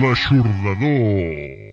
L'aixordador.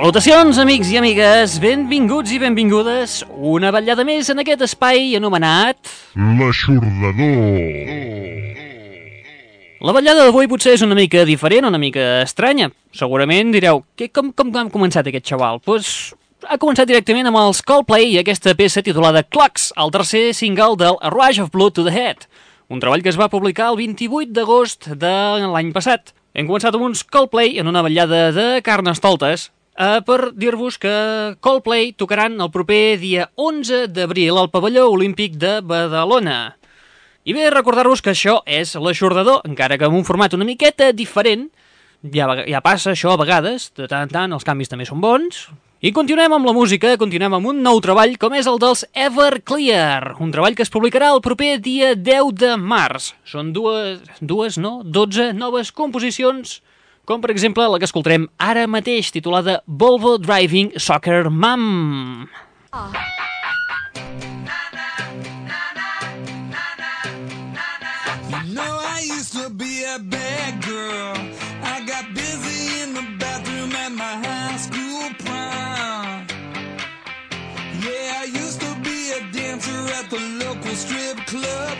Salutacions, amics i amigues, benvinguts i benvingudes una vetllada més en aquest espai anomenat... L'aixordador. La vetllada d'avui potser és una mica diferent, una mica estranya. Segurament direu, que, com, com ha començat aquest xaval? Doncs pues, ha començat directament amb els Coldplay i aquesta peça titulada Clocks, el tercer single del A Rush of Blood to the Head, un treball que es va publicar el 28 d'agost de l'any passat. Hem començat amb uns Coldplay en una vetllada de carnestoltes, eh, per dir-vos que Coldplay tocaran el proper dia 11 d'abril al pavelló olímpic de Badalona. I bé, recordar-vos que això és l'aixordador, encara que en un format una miqueta diferent, ja, ja passa això a vegades, de tant en tant els canvis també són bons, i continuem amb la música, continuem amb un nou treball com és el dels Everclear, un treball que es publicarà el proper dia 10 de març. Són dues, dues no? 12 noves composicions, com per exemple la que escoltarem ara mateix, titulada Volvo Driving Soccer Mom. You know I used to be a bad girl. I got busy in the bathroom at my high school prom. Yeah, I used to be a dancer at the local strip club,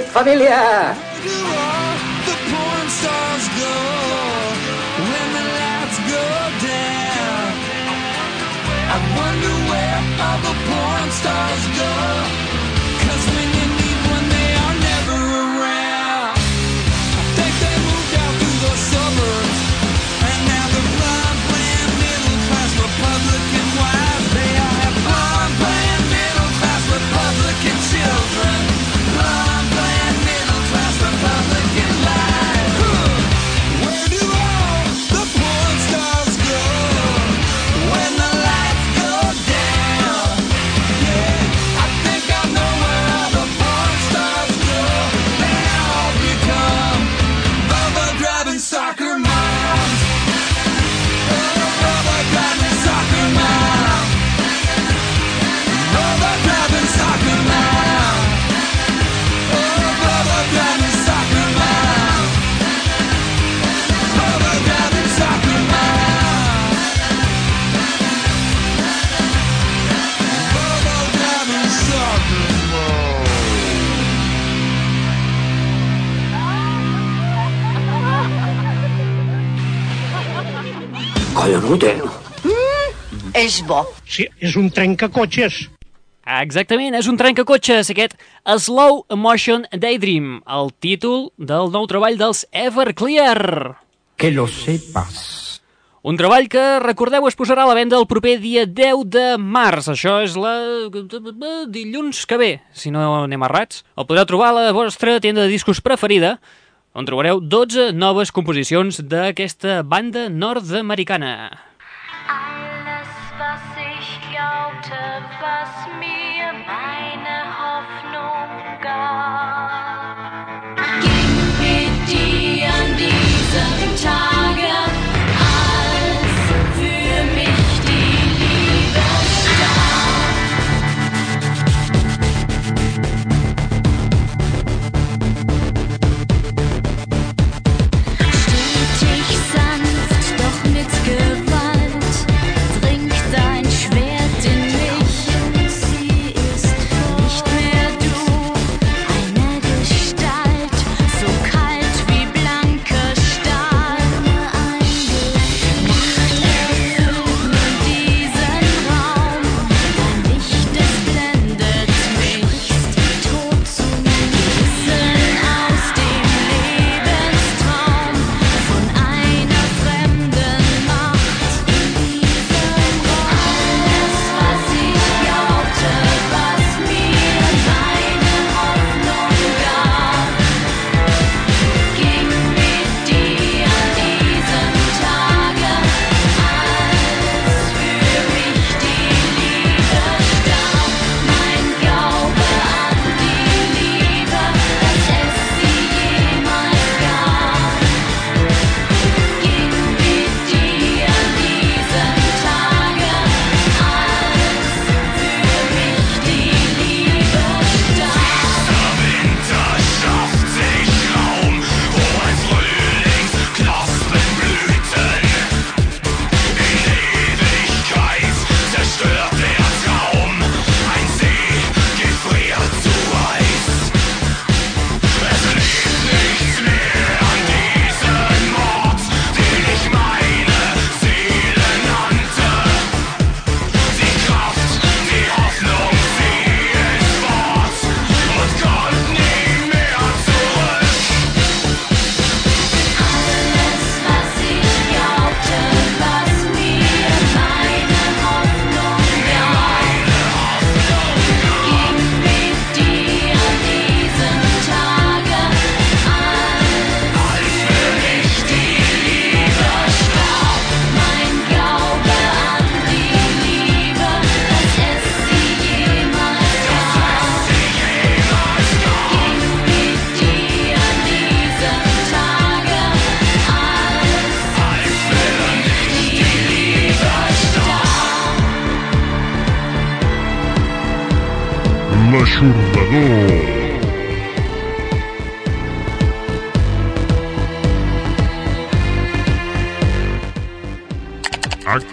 whoa. Bona Collonut, eh? És bo. Sí, és un trencacotxes. Exactament, és un trencacotxes, aquest Slow Motion Daydream, el títol del nou treball dels Everclear. Que lo sepas. Un treball que, recordeu, es posarà a la venda el proper dia 10 de març. Això és la... dilluns que ve, si no anem errats. El podreu trobar a la vostra tenda de discos preferida, on trobareu 12 noves composicions d'aquesta banda nord-americana. Alles, was ich glaubte, was mir meine Hoffnung gab, ging mit dir an diesem Tage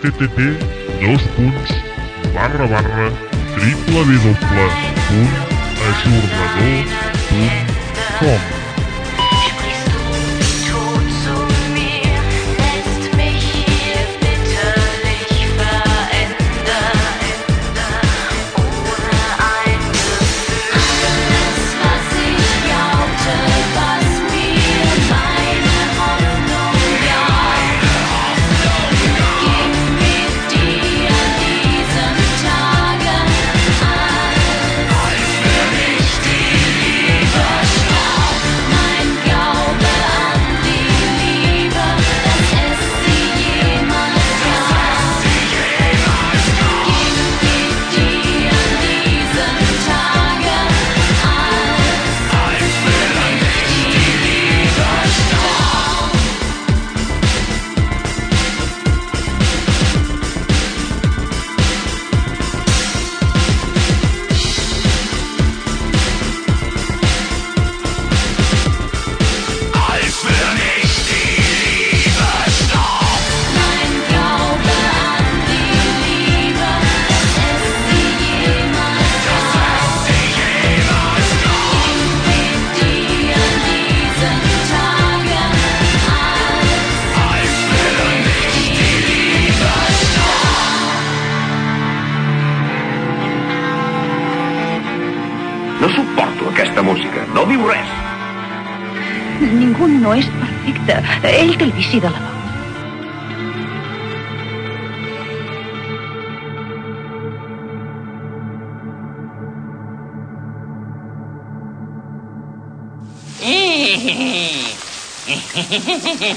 http dos punts barra barra www.aixordador.com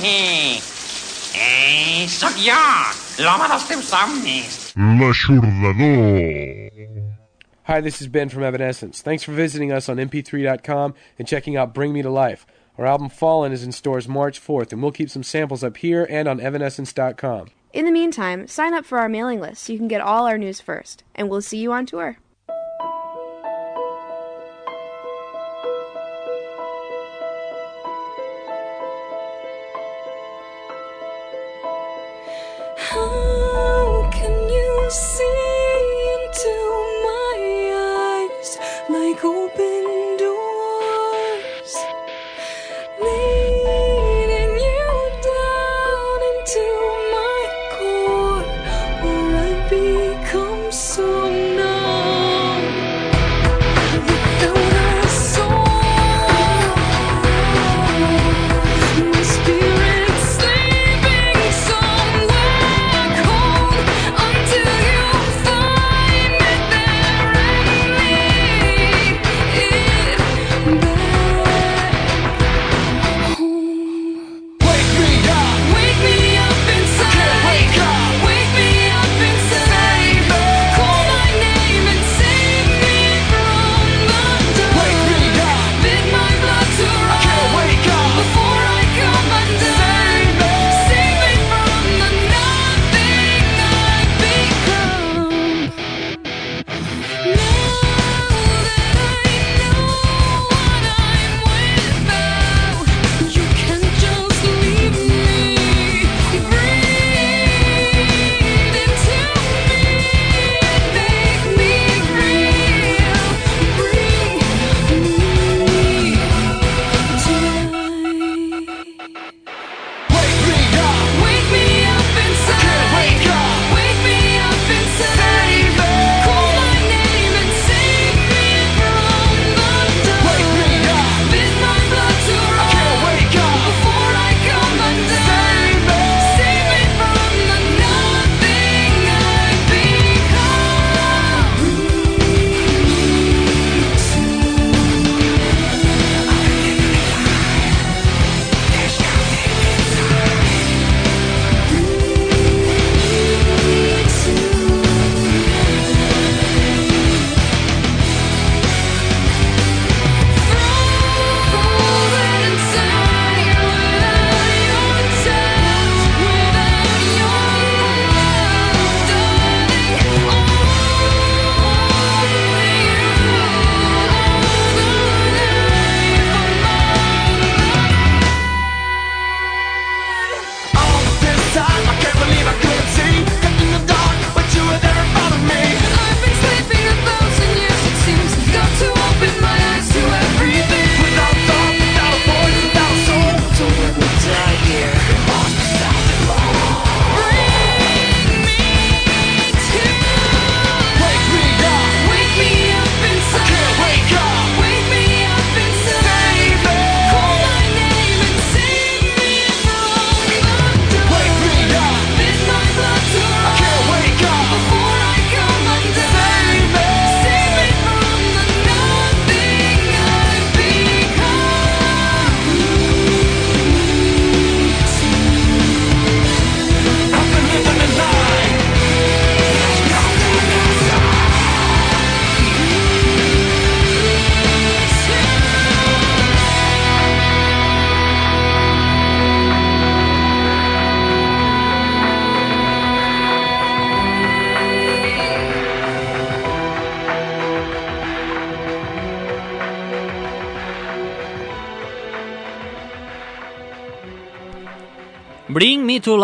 Eh, sóc jo, l'home dels teus somnis. L'aixordador. Hi, this is Ben from Evanescence. Thanks for visiting us on mp3.com and checking out Bring Me to Life. Our album Fallen is in stores March 4th, and we'll keep some samples up here and on evanescence.com. In the meantime, sign up for our mailing list so you can get all our news first, and we'll see you on tour.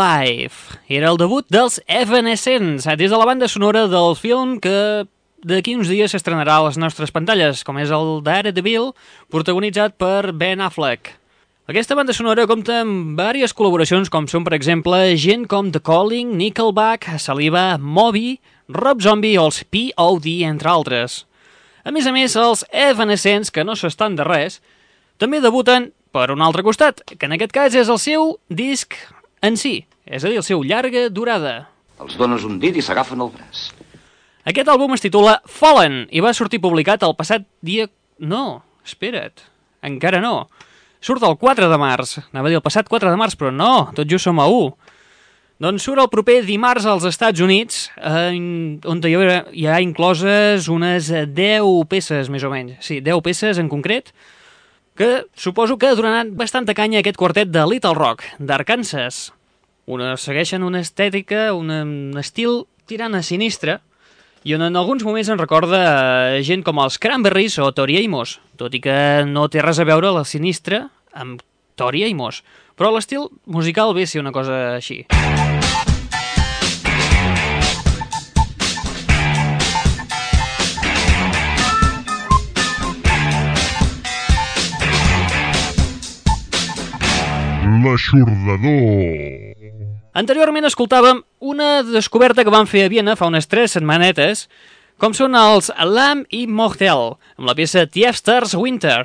Life. Era el debut dels Evanescence, des de la banda sonora del film que d'aquí uns dies s'estrenarà a les nostres pantalles, com és el Daredevil, protagonitzat per Ben Affleck. Aquesta banda sonora compta amb diverses col·laboracions, com són, per exemple, gent com The Calling, Nickelback, Saliva, Moby, Rob Zombie o els P.O.D., entre altres. A més a més, els Evanescence, que no s'estan de res, també debuten per un altre costat, que en aquest cas és el seu disc en si, és a dir, el seu llarga durada. Els dones un dit i s'agafen el braç. Aquest àlbum es titula Fallen i va sortir publicat el passat dia... No, espera't, encara no. Surt el 4 de març. Anava a dir el passat 4 de març, però no, tot just som a 1. Doncs surt el proper dimarts als Estats Units, eh, on hi ha, hi ha incloses unes 10 peces, més o menys. Sí, 10 peces en concret, que suposo que donaran bastanta canya a aquest quartet de Little Rock, d'Arkansas. Una, segueixen una estètica, una, un estil tirant a sinistre, i on en alguns moments en recorda eh, gent com els Cranberries o Tori Amos, tot i que no té res a veure la sinistre amb Tori Amos, però l'estil musical ve ser una cosa així. L'aixordador. Anteriorment escoltàvem una descoberta que van fer a Viena fa unes 3 setmanetes, com són els Lamb i Mochtel, amb la peça Tiefstars Winter,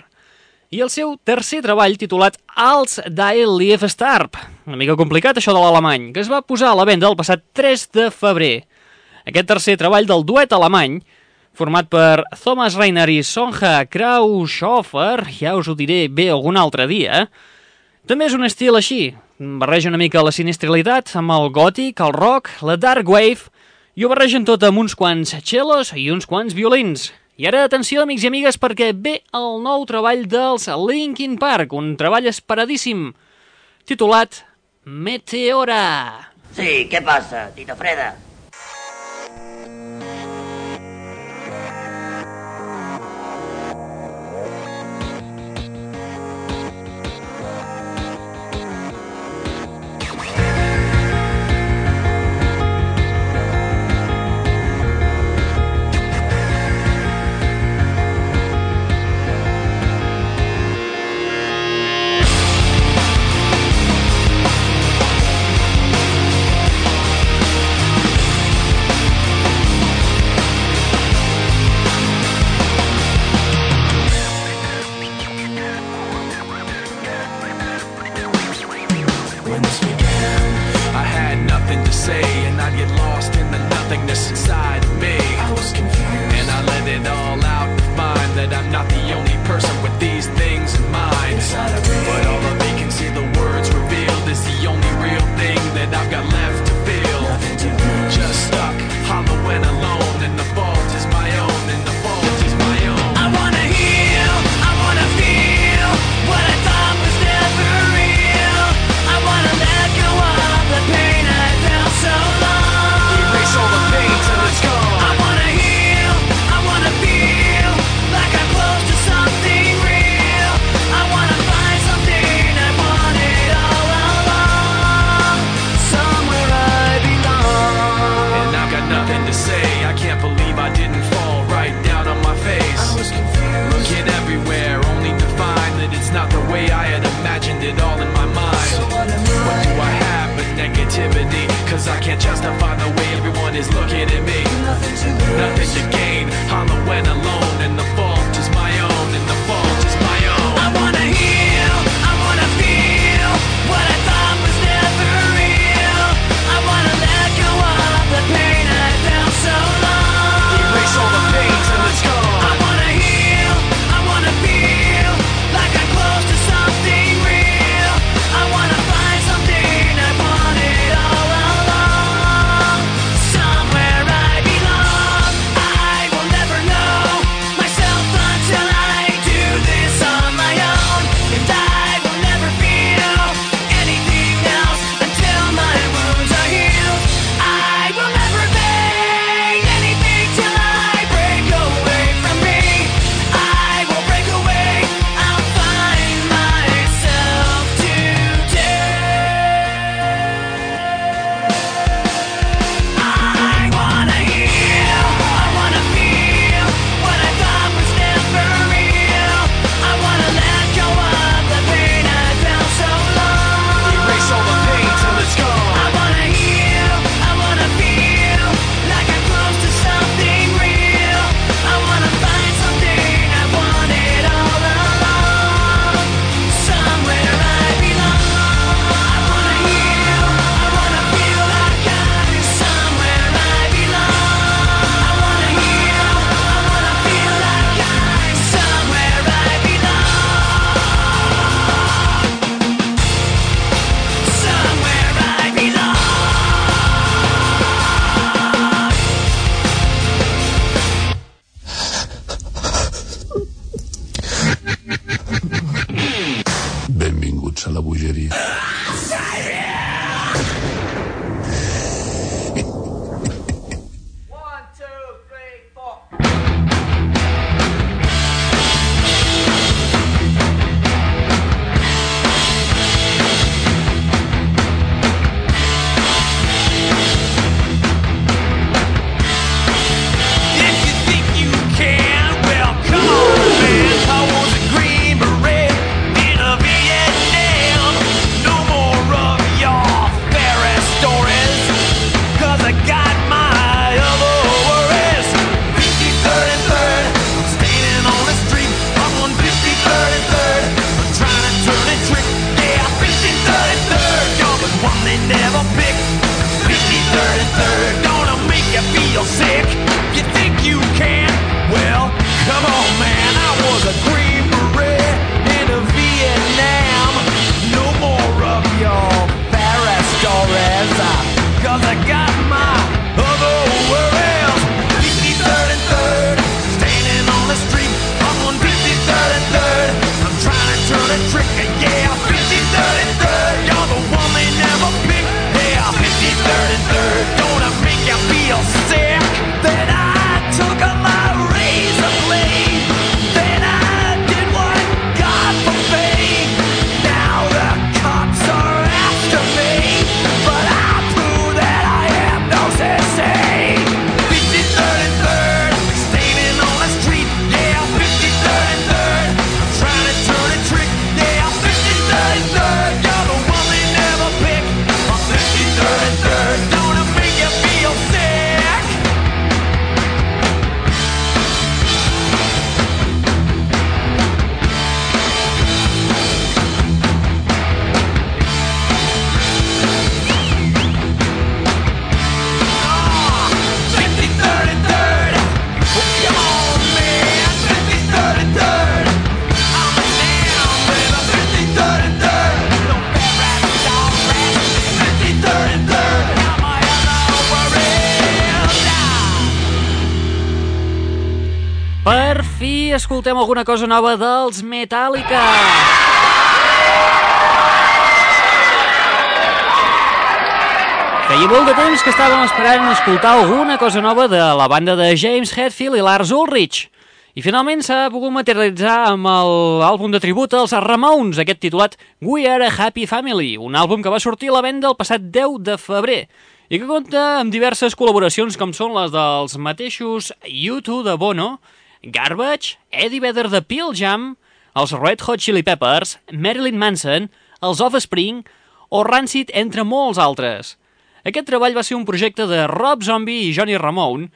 i el seu tercer treball titulat Als die Lief Starp, una mica complicat això de l'alemany, que es va posar a la venda el passat 3 de febrer. Aquest tercer treball del duet alemany, format per Thomas Reiner i Sonja Kraushofer, ja us ho diré bé algun altre dia, també és un estil així, barreja una mica la sinistralitat amb el gòtic, el rock, la dark wave, i ho barregen tot amb uns quants cellos i uns quants violins. I ara, atenció, amics i amigues, perquè ve el nou treball dels Linkin Park, un treball esperadíssim, titulat Meteora. Sí, què passa, Tita Freda? Person with I can't justify the way everyone is looking at me. Nothing to. Nothing to gain. Hollow and alone, and the Escoltem alguna cosa nova dels Metallica. Feia molt de temps que estàvem esperant escoltar alguna cosa nova de la banda de James Hetfield i Lars Ulrich. I finalment s'ha pogut materialitzar amb l'àlbum de tribut als Ramones, aquest titulat We Are a Happy Family, un àlbum que va sortir a la venda el passat 10 de febrer i que compta amb diverses col·laboracions com són les dels mateixos U2 de Bono, Garbage, Eddie Vedder de Pearl Jam, els Red Hot Chili Peppers, Marilyn Manson, els Offspring o Rancid, entre molts altres. Aquest treball va ser un projecte de Rob Zombie i Johnny Ramone,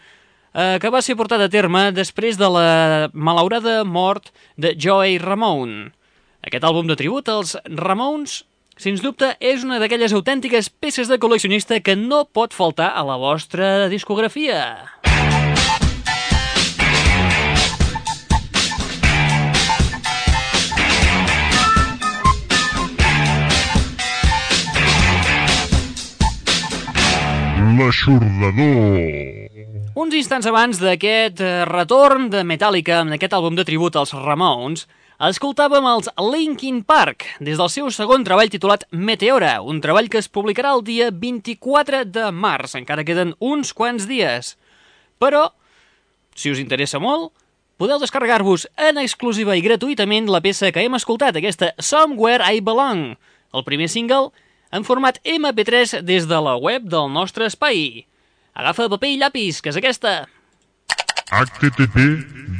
eh, que va ser portat a terme després de la malaurada mort de Joey Ramone. Aquest àlbum de tribut als Ramones, sens dubte, és una d'aquelles autèntiques peces de col·leccionista que no pot faltar a la vostra discografia. L'aixordador. Uns instants abans d'aquest eh, retorn de Metallica amb aquest àlbum de tribut als Ramones, escoltàvem els Linkin Park des del seu segon treball titulat Meteora, un treball que es publicarà el dia 24 de març, encara queden uns quants dies. Però, si us interessa molt, podeu descarregar-vos en exclusiva i gratuïtament la peça que hem escoltat, aquesta Somewhere I Belong, el primer single en format MP3 des de la web del nostre espai. Agafa paper i llapis, que és aquesta. http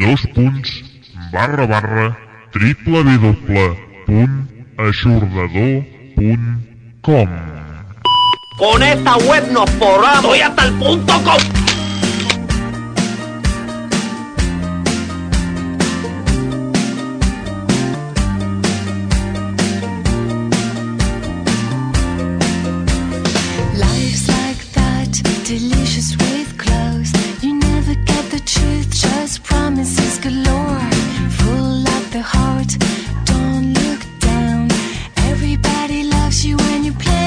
dos punts barra barra www.aixordador.com Con esta web nos forramos. Estoy hasta el punto com. With clothes. You never get the truth, just promises galore. The heart, don't look down. Everybody loves you when you're playing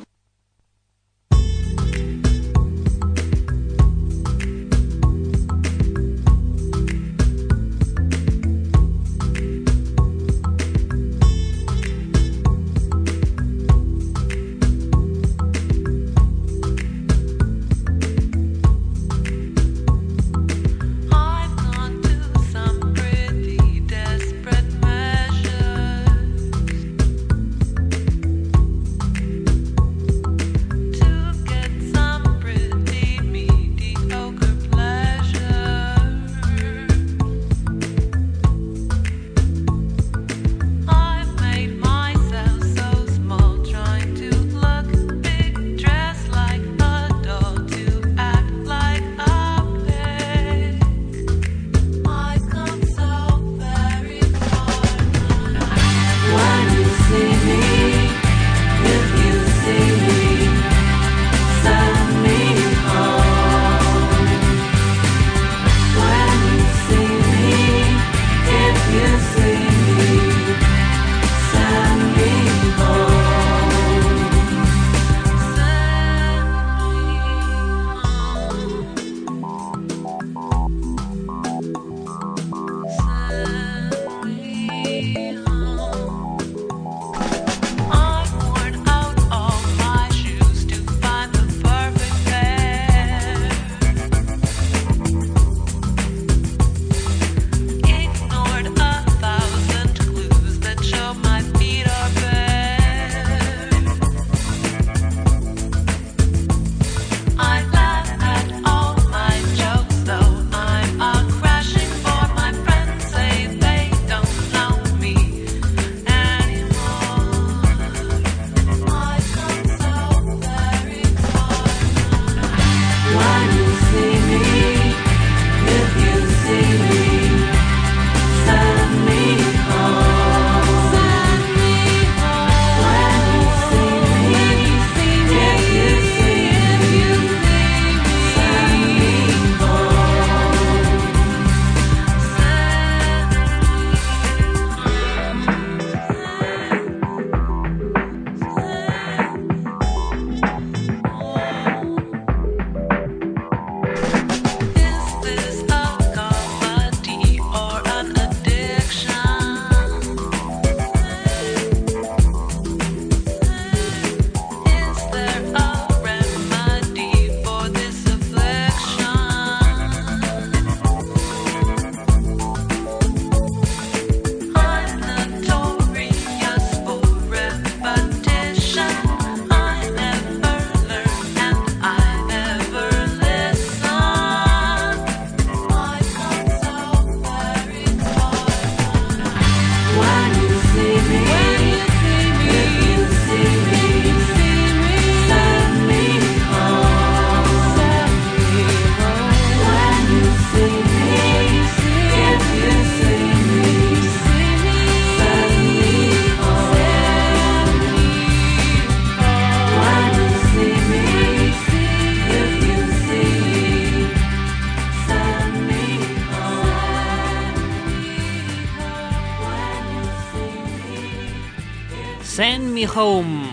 Me Home,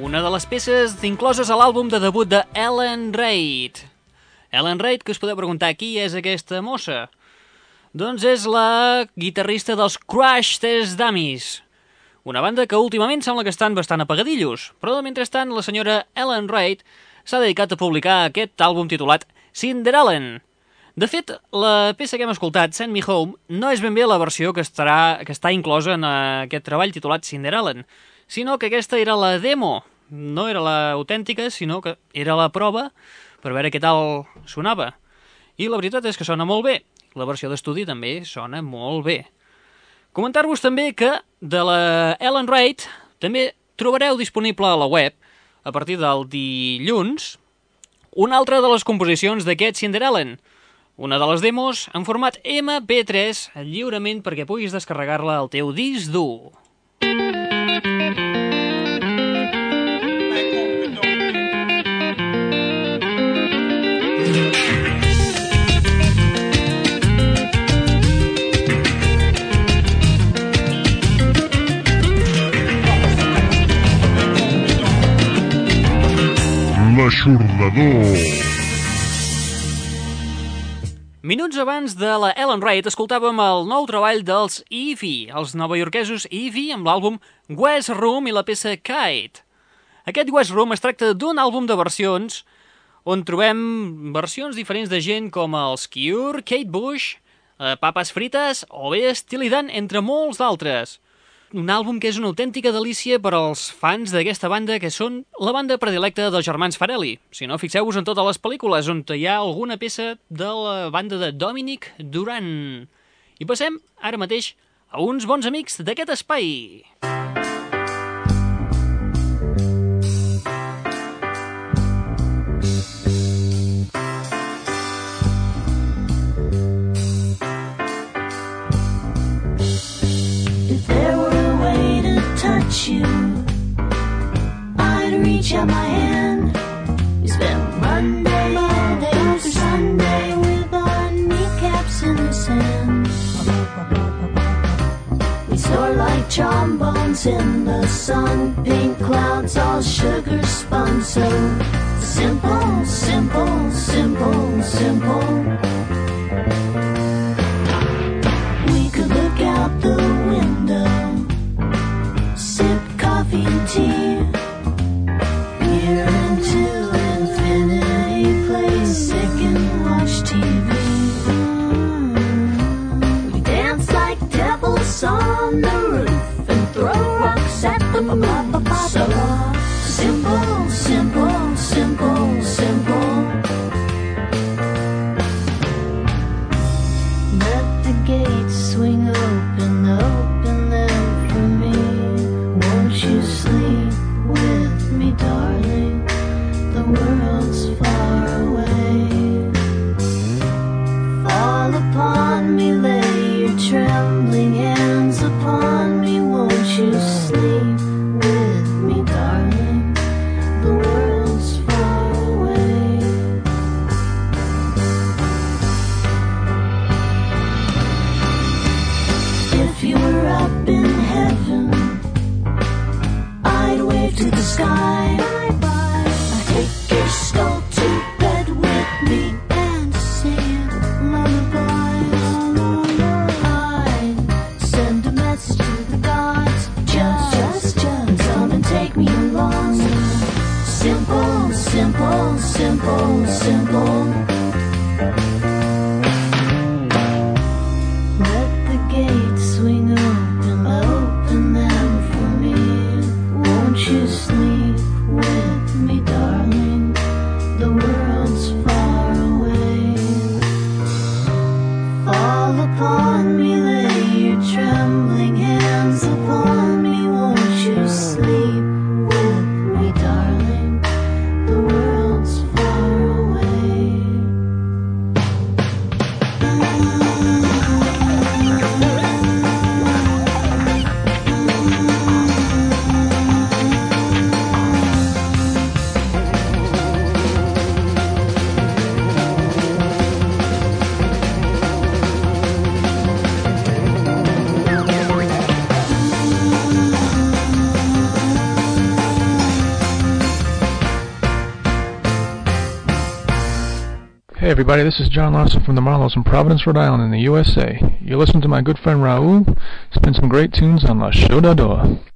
una de les peces incloses a l'àlbum de debut de Ellen Reid. Ellen Reid, que us podeu preguntar qui és aquesta mossa? Doncs és la guitarrista dels Crash Test Dummies, una banda que últimament sembla que estan bastant apagadillos, però mentrestant la senyora Ellen Reid s'ha dedicat a publicar aquest àlbum titulat Cinderellen. De fet, la peça que hem escoltat, Send Me Home, no és ben bé la versió que, estarà, que està inclosa en aquest treball titulat Cinderellen, sinó que aquesta era la demo, no era l'autèntica, sinó que era la prova per veure què tal sonava. I la veritat és que sona molt bé. La versió d'estudi també sona molt bé. Comentar-vos també que de la Ellen Wright també trobareu disponible a la web, a partir del dilluns, una altra de les composicions d'aquest Cinderellen, una de les demos en format MP3 lliurement perquè puguis descarregar-la al teu disc dur. Soldador. Minuts abans de la Ellen Wright escoltàvem el nou treball dels Evie, els novaiorquesos Evie amb l'àlbum West Room i la peça Kite. Aquest West Room es tracta d'un àlbum de versions on trobem versions diferents de gent com els Cure, Kate Bush, eh, Papes Frites o bé Steely Dan, entre molts d'altres. Un àlbum que és una autèntica delícia per als fans d'aquesta banda que són la banda predilecta dels germans Farelli. Si no, fixeu-vos en totes les pel·lícules on hi ha alguna peça de la banda de Dominic Duran. I passem ara mateix a uns bons amics d'aquest espai. If My hand. We spent Monday, Monday Sunday with our kneecaps in the sand. We like trombones in the sun, pink clouds all sugar spun. So simple, simple, simple, simple. We could look out the window, sip coffee and tea, on the roof and throw rocks at the moon. Hey everybody, this is John Lawson from the Marlows in Providence, Rhode Island in the USA. You're listening to my good friend Raul. Spin some great tunes on La. There's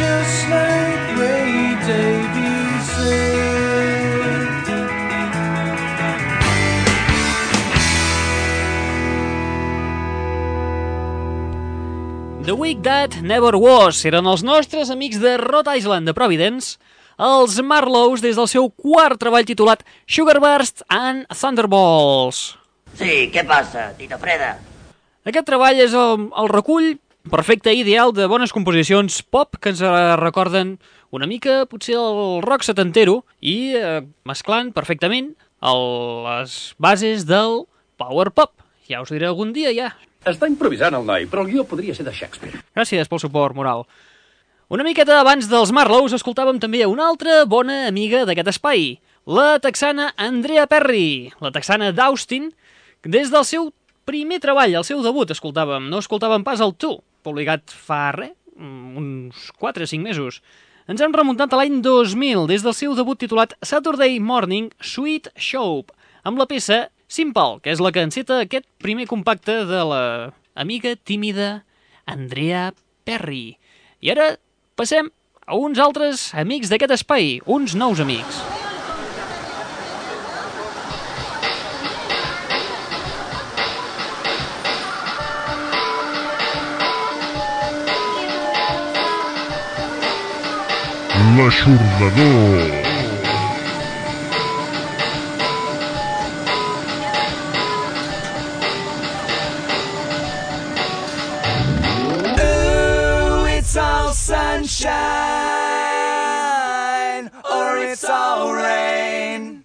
just like Ray Davies said. The Week That Never Was eren els nostres amics de Rhode Island de Providence, els Marlows des del seu quart treball titulat Sugarburst and Thunderballs. Sí, què passa, Tita Freda? Aquest treball és el, el recull perfecte ideal de bones composicions pop que ens recorden una mica potser el rock setantero i eh, mesclant perfectament el, les bases del power pop. Ja us diré algun dia, ja. Està improvisant el noi, però el guió podria ser de Shakespeare. Gràcies pel suport moral. Una miqueta abans dels Marlows escoltàvem també una altra bona amiga d'aquest espai, la texana Andrea Perry, la texana d'Austin, des del seu primer treball, el seu debut, escoltàvem. No escoltàvem pas el Tu, publicat fa res, uns 4 o 5 mesos. Ens hem remuntat a l'any 2000, des del seu debut titulat Saturday Morning Sweet Show, amb la peça Simple, que és la que enceta aquest primer compacte de la amiga tímida Andrea Perry. I ara passem a uns altres amics d'aquest espai, uns nous amics. L'aixordador. Ooh, it's all sunshine, or it's all rain.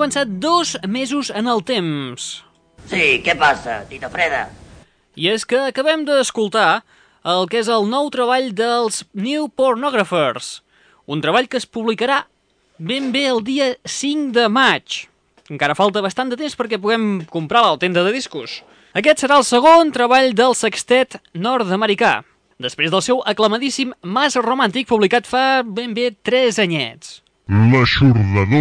Avançat dos mesos en el temps. Sí, què passa, Tito Freda? I és que acabem d'escoltar el que és el nou treball dels New Pornographers, un treball que es publicarà ben bé el dia 5 de maig. Encara falta bastant de temps perquè puguem comprar la tenda de discos. Aquest serà el segon treball del sextet nord-americà, després del seu aclamadíssim Mas Romàntic publicat fa ben bé 3 anyets. L'aixordador.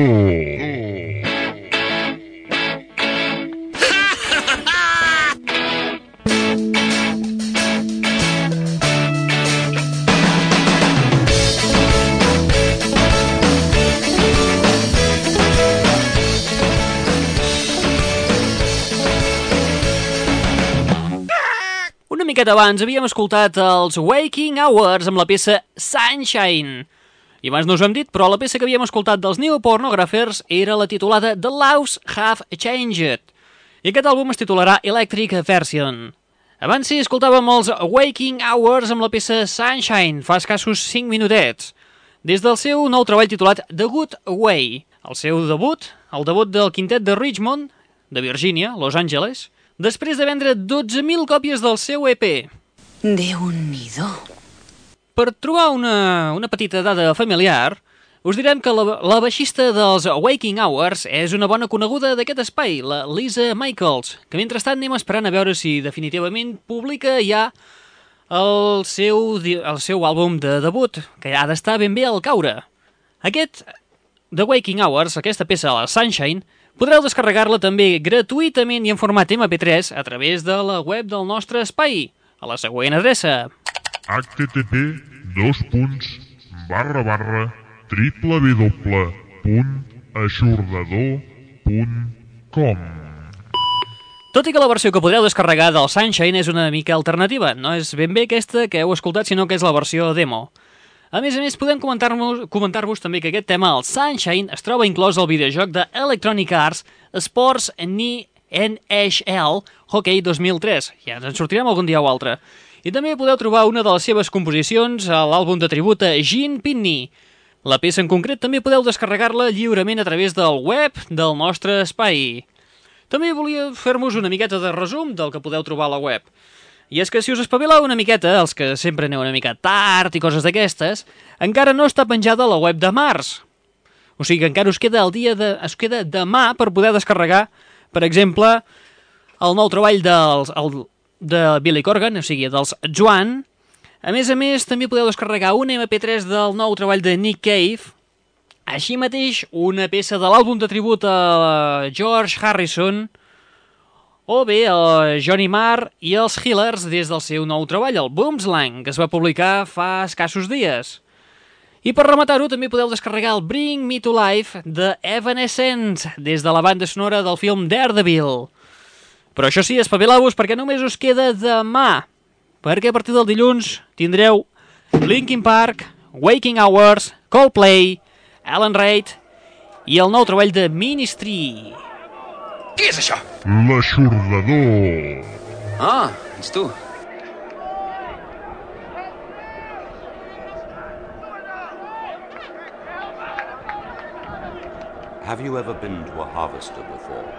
Una miqueta abans havíem escoltat els Waking Hours amb la peça Sunshine. I abans no us ho hem dit, però la peça que havíem escoltat dels New Pornographers era la titulada The Laws Have Changed. I aquest àlbum es titularà Electric Version. Abans sí, escoltàvem els Waking Hours amb la peça Sunshine, fa escassos 5 minutets, des del seu nou treball titulat The Good Way, el seu debut, el debut del quintet de Richmond, de Virginia, Los Angeles, després de vendre 12.000 còpies del seu EP. Déu-n'hi-do. Per trobar una, una petita dada familiar, us direm que la, la baixista dels Waking Hours és una bona coneguda d'aquest espai, la Lisa Michaels, que mentrestant anem esperant a veure si definitivament publica ja el seu, el seu àlbum de debut, que ha d'estar ben bé al caure. Aquest, The Waking Hours, aquesta peça, la Sunshine, podreu descarregar-la també gratuïtament i en format MP3 a través de la web del nostre espai, a la següent adreça. Http dos punts barra barra www.aixordador.com Tot i que la versió que podreu descarregar del Sunshine és una mica alternativa, no és ben bé aquesta que heu escoltat, sinó que és la versió demo. A més a més, podem comentar-vos comentar també que aquest tema, el Sunshine, es troba inclòs al videojoc de Electronic Arts Sports Ni NHL Hockey 2003. Ja ens en sortirem algun dia o altre. I també podeu trobar una de les seves composicions a l'àlbum de tribut a Gene Pitney. La peça en concret també podeu descarregar-la lliurement a través del web del nostre espai. També volia fer-vos una miqueta de resum del que podeu trobar a la web. I és que si us espavileu una miqueta, els que sempre aneu una mica tard i coses d'aquestes, encara no està penjada a la web de març. O sigui que encara us queda el dia de, us queda demà per poder descarregar, per exemple, el nou treball dels, el, de Billy Corgan, o sigui, dels Joan. A més a més, també podeu descarregar un MP3 del nou treball de Nick Cave, així mateix una peça de l'àlbum de tribut a George Harrison, o bé el Johnny Marr i els Healers des del seu nou treball, el Boomslang, que es va publicar fa escassos dies. I per rematar-ho també podeu descarregar el Bring Me to Life de Evanescence des de la banda sonora del film Daredevil. Però això sí, espavileu-vos perquè només us queda demà, perquè a partir del dilluns tindreu Linkin Park, Waking Hours, Coldplay, Alan Reid i el nou treball de Ministry. Què és això? L'aixordador. Ah, ets tu. Have you ever been to a harvester before?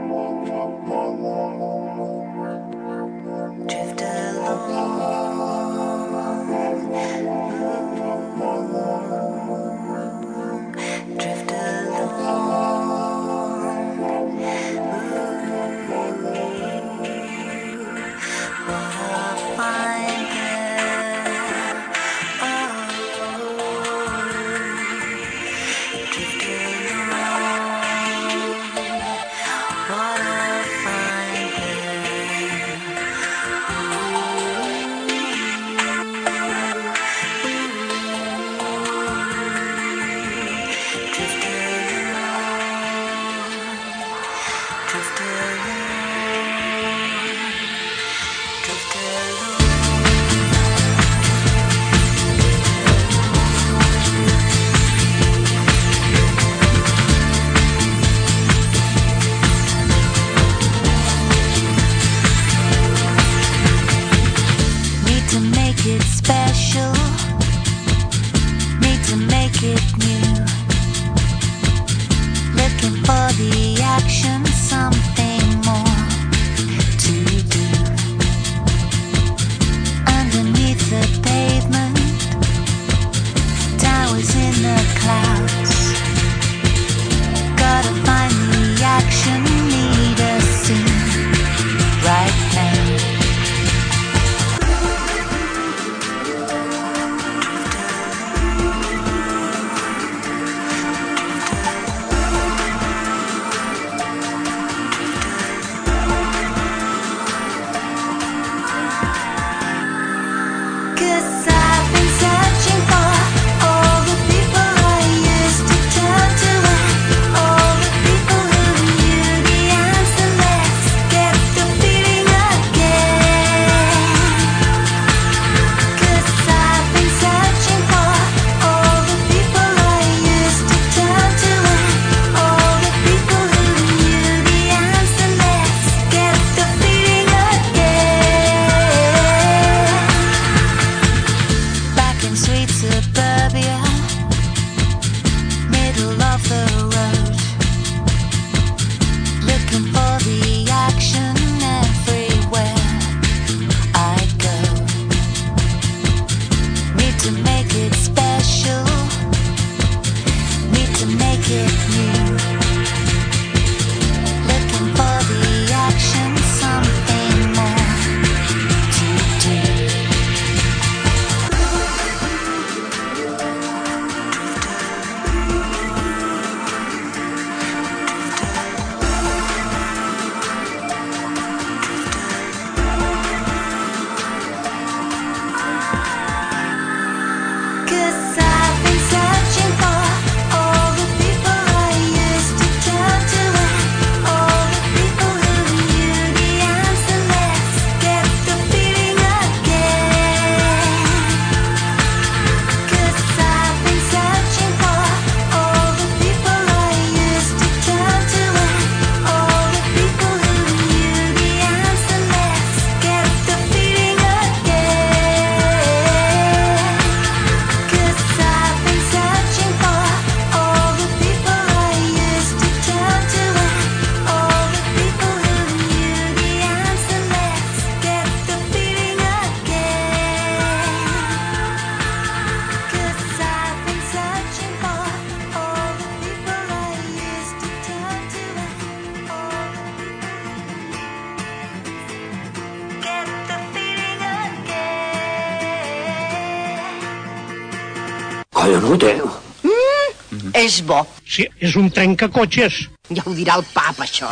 És bo. Sí, és un trencacotxes. Ja ho dirà el pap, això.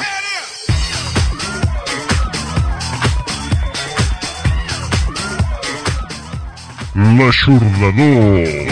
L'aixordador.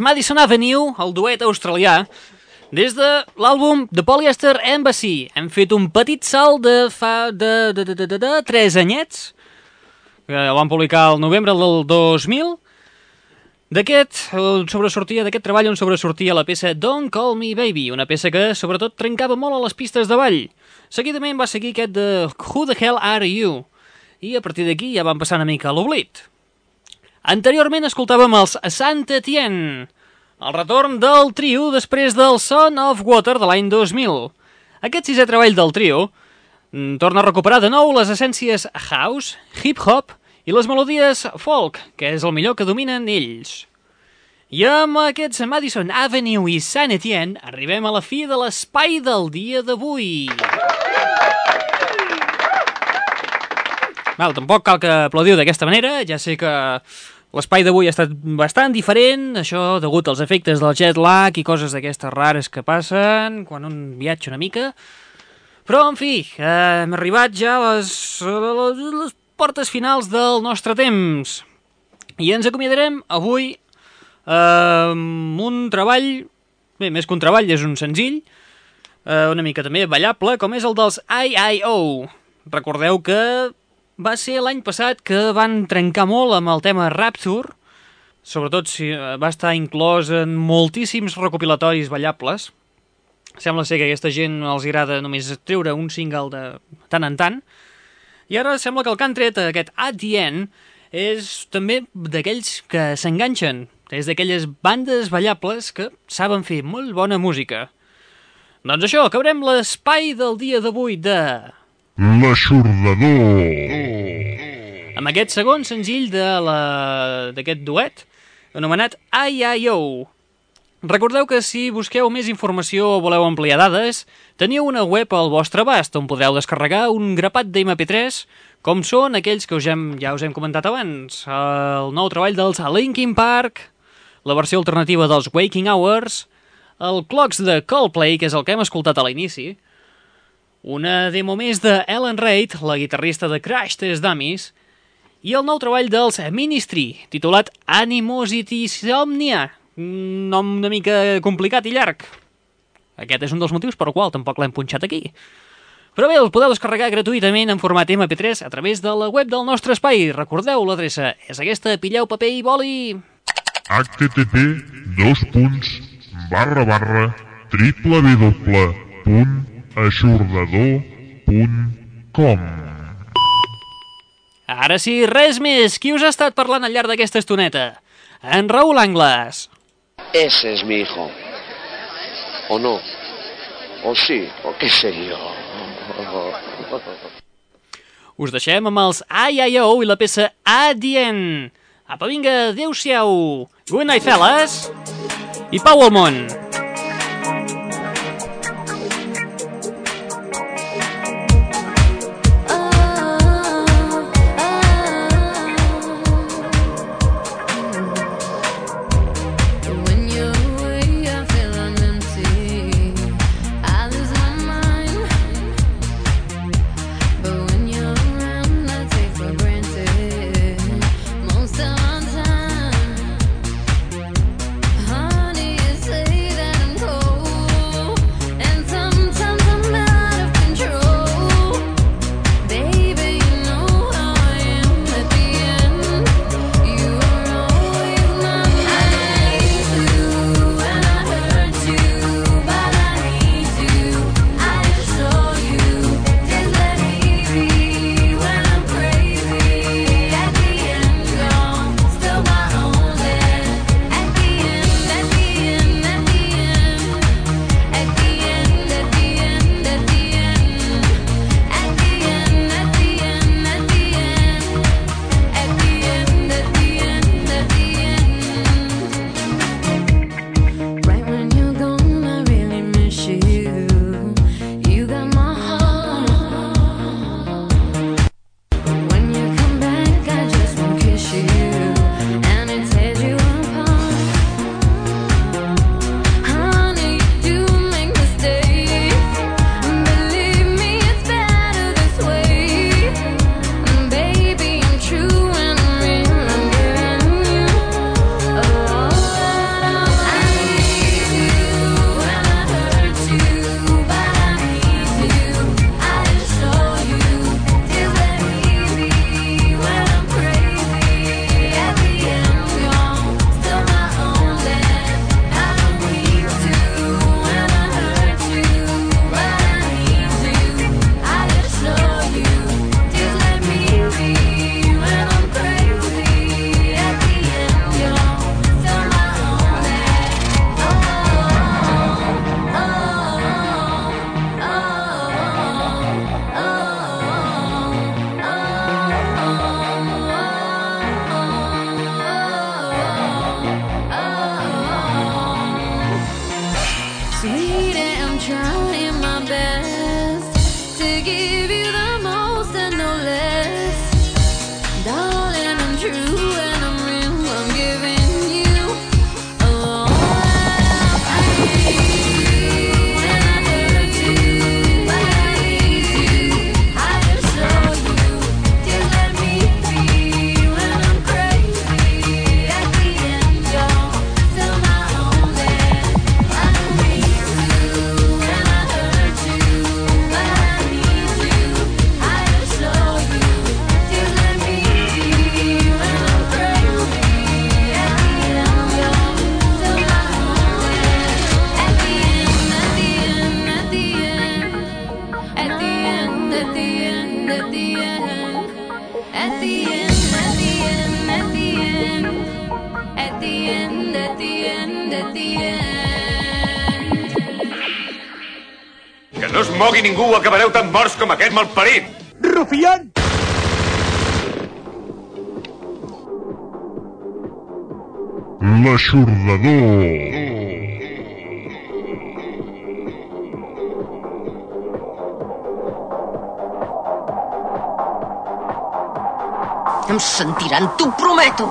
Madison Avenue, el duet australià. Des de l'àlbum The Polyester Embassy hem fet un petit salt de fa de, de, de, de, de, de 3 anyets, que el van publicar al novembre del 2000. D'aquest sobresortia, d'aquest treball on sobresortia la peça Don't Call Me Baby, una peça que sobretot trencava molt a les pistes de ball. Seguidament va seguir aquest de Who the Hell Are You? I a partir d'aquí ja van passar una mica a l'oblit. Anteriorment escoltàvem els Saint Etienne, el retorn del trio després del Son of Water de l'any 2000. Aquest sisè treball del trio mm, torna a recuperar de nou les essències house, hip-hop i les melodies folk, que és el millor que dominen ells. I amb aquests Madison Avenue i Saint Etienne arribem a la fi de l'espai del dia d'avui. Val, tampoc cal que aplaudiu d'aquesta manera, ja sé que l'espai d'avui ha estat bastant diferent, això degut als efectes del jet lag i coses d'aquestes rares que passen quan un viatja una mica. Però, en fi, eh, hem arribat ja a les, a les, portes finals del nostre temps. I ens acomiadarem avui eh, amb un treball, bé, més que un treball, és un senzill, eh, una mica també ballable, com és el dels I.I.O. Recordeu que va ser l'any passat que van trencar molt amb el tema Rapture, sobretot si eh, va estar inclòs en moltíssims recopilatoris ballables. Sembla ser que aquesta gent els agrada només treure un single de tant en tant. I ara sembla que el que han tret, aquest At the End, és també d'aquells que s'enganxen. És d'aquelles bandes ballables que saben fer molt bona música. Doncs això, acabarem l'espai del dia d'avui de... L'aixordador. Amb aquest segon senzill d'aquest duet, anomenat I.I.O. Recordeu que si busqueu més informació o voleu ampliar dades, teniu una web al vostre abast on podreu descarregar un grapat d'MP3 com són aquells que us hem, ja us hem comentat abans, el nou treball dels Linkin Park, la versió alternativa dels Waking Hours, el Clocks de Coldplay, que és el que hem escoltat a l'inici, una demo més de Ellen Reid, la guitarrista de Crash Test Dummies, i el nou treball dels Ministry, titulat Animosity Somnia, un nom una mica complicat i llarg. Aquest és un dels motius per al qual tampoc l'hem punxat aquí. Però bé, el podeu descarregar gratuïtament en format MP3 a través de la web del nostre espai. Recordeu, l'adreça és aquesta, pilleu paper i boli... http dos punts barra barra www.aixordador.com Ara sí, res més. Qui us ha estat parlant al llarg d'aquesta estoneta? En Raül Angles. Ese es mi hijo. ¿O no? ¿O sí? ¿O qué sé yo? Us deixem amb els I.I.O. i la peça Adient. Apa, vinga, adeu-siau. Good night, fellas. I pau al món. Mogui ningú, acabareu tan morts com aquest malparit. Rufián! L'aixordador. Em sentiran, t'ho prometo.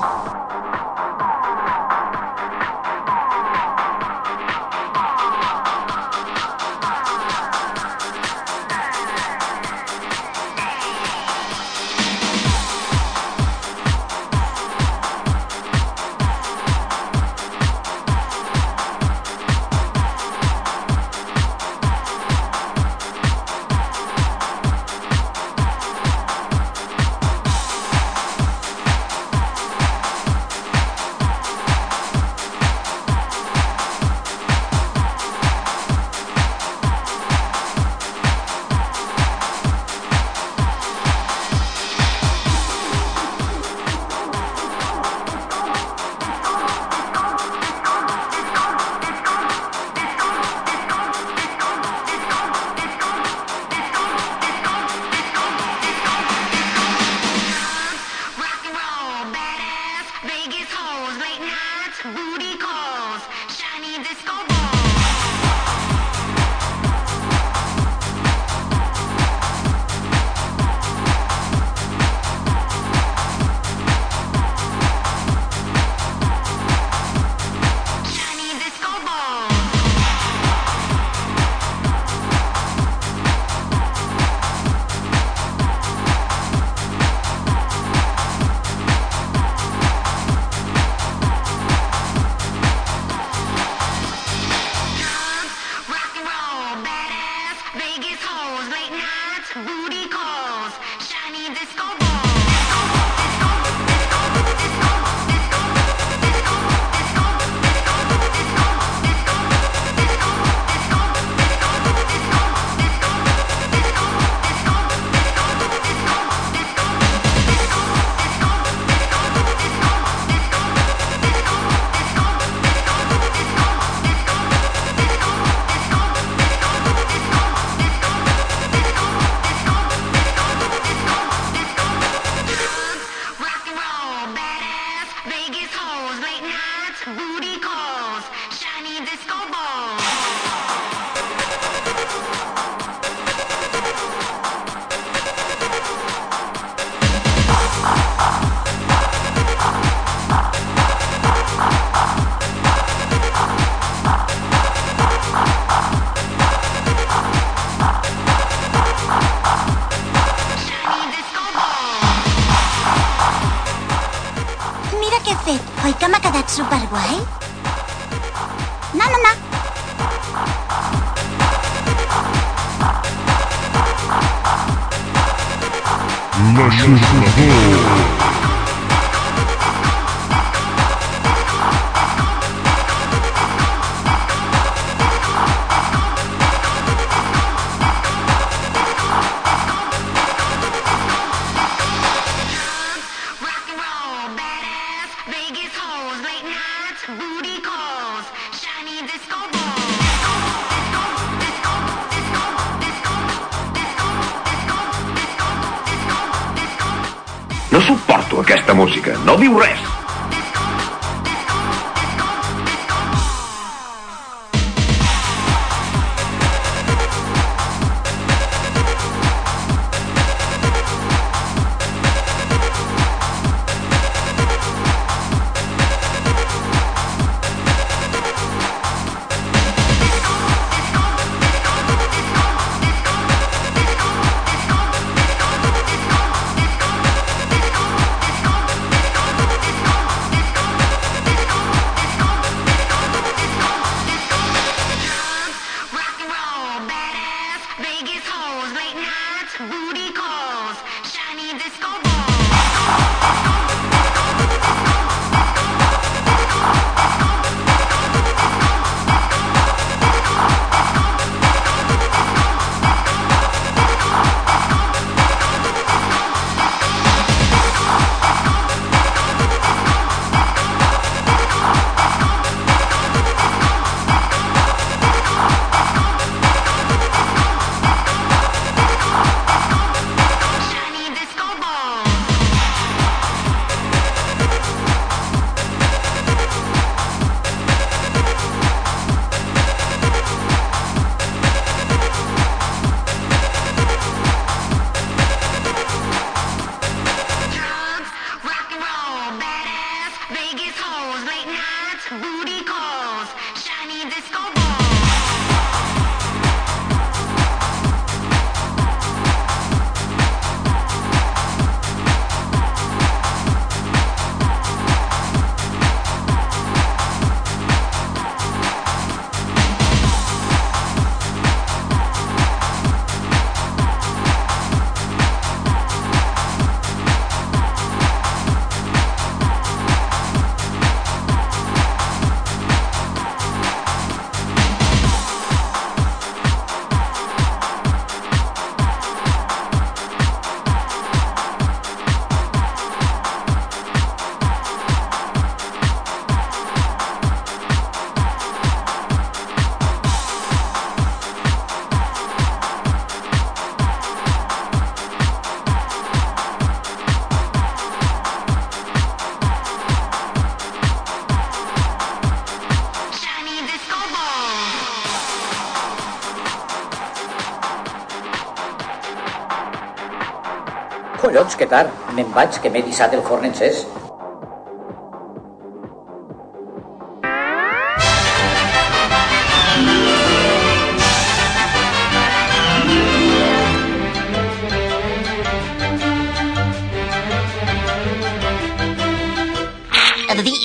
Collons, que tard. Me'n vaig, que m'he dissat el forn encès.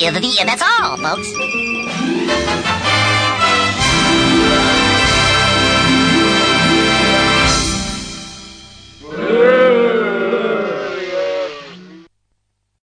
The, the, that's all, folks.